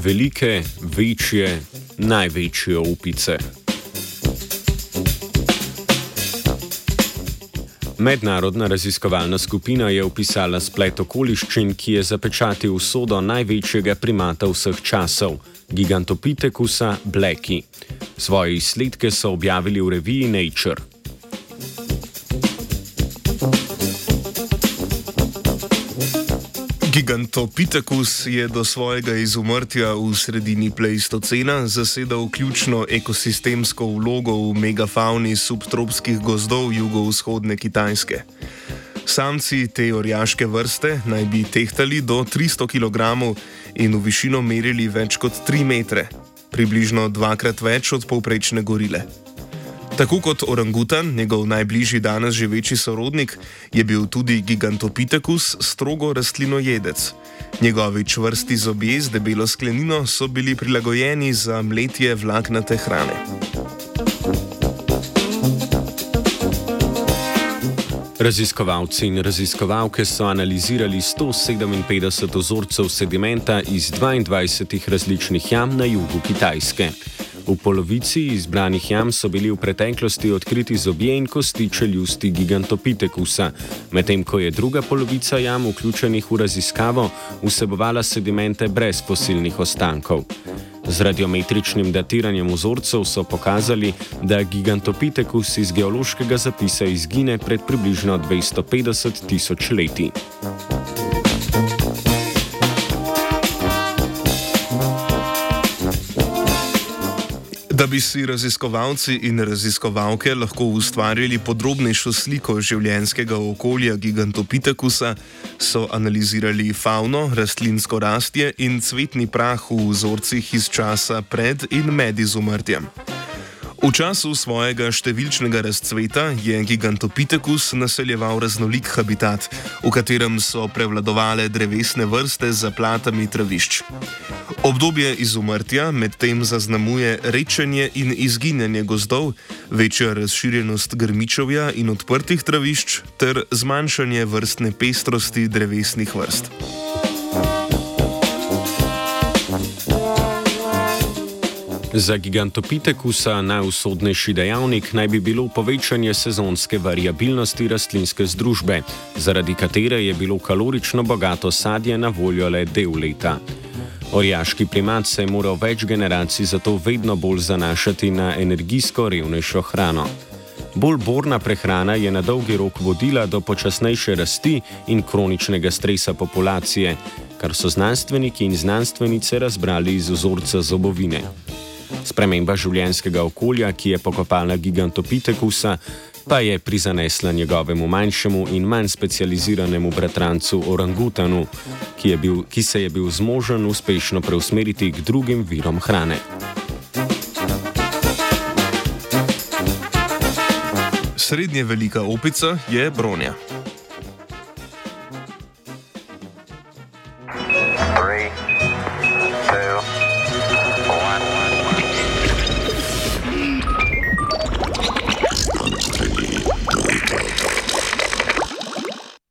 velike, večje, največje opice. Mednarodna raziskovalna skupina je opisala splet okoliščin, ki je zapečatil usodo največjega primata vseh časov, gigantopitekusa Blacki. Svoje izsledke so objavili v reviji Nature. Gigantopithecus je do svojega izumrtja v sredini Pleistocena zasedal ključno ekosistemsko vlogo v megafauni subtropskih gozdov jugovzhodne Kitajske. Samci te orjaške vrste naj bi tehtali do 300 kg in v višino merili več kot 3 metre, približno dvakrat več od povprečne gorile. Tako kot orangutan, njegov najbližji danes živeči sorodnik, je bil tudi gigantopithecus strogo rastlinojedec. Njegovi čvrsti zobje z debelo sklenino so bili prilagojeni za mletje vlaknate hrane. Raziskovalci in raziskovalke so analizirali 157 vzorcev sedimenta iz 22 različnih jam na jugu Kitajske. V polovici izbranih jam so bili v preteklosti odkriti zobje in kosti čeljusti gigantopitekusa, medtem ko je druga polovica jam, vključenih v raziskavo, vsebovala sedimente brez fosilnih ostankov. Z radiometričnim datiranjem vzorcev so pokazali, da gigantopitekus iz geološkega zapisa izgine pred približno 250 tisoč leti. Da bi si raziskovalci in raziskovalke lahko ustvarili podrobnejšo sliko življenjskega okolja gigantopitekusa, so analizirali fauno, rastlinsko rastje in cvetni prah v vzorcih iz časa pred in med izumrtjem. V času svojega številčnega razcveta je gigantopitekus naseljeval raznolik habitat, v katerem so prevladovale drevesne vrste z zaplatami travišč. Obdobje izumrtja medtem zaznamuje rečenje in izginjanje gozdov, večja razširjenost grmičovja in odprtih travišč ter zmanjšanje vrstne pestrosti drevesnih vrst. Za gigantopitekusa najusodnejši dejavnik naj bi bilo povečanje sezonske variabilnosti rastlinske združbe, zaradi katere je bilo kalorično bogato sadje na voljo le del leta. Orjaški primat se je moral več generacij zato vedno bolj zanašati na energijsko revnejšo hrano. Bolj borna prehrana je na dolgi rok vodila do počasnejše rasti in kroničnega stresa populacije, kar so znanstveniki in znanstvenice razbrali iz vzorca zobovine. Sprememba življenjskega okolja, ki je pokopala gigantopitekusa, pa je prizanesla njegovemu manjšemu in manj specializiranemu bratrancu orangutanu, ki, bil, ki se je bil zmožen uspešno preusmeriti k drugim virom hrane. Srednje velika opica je bronja. Three.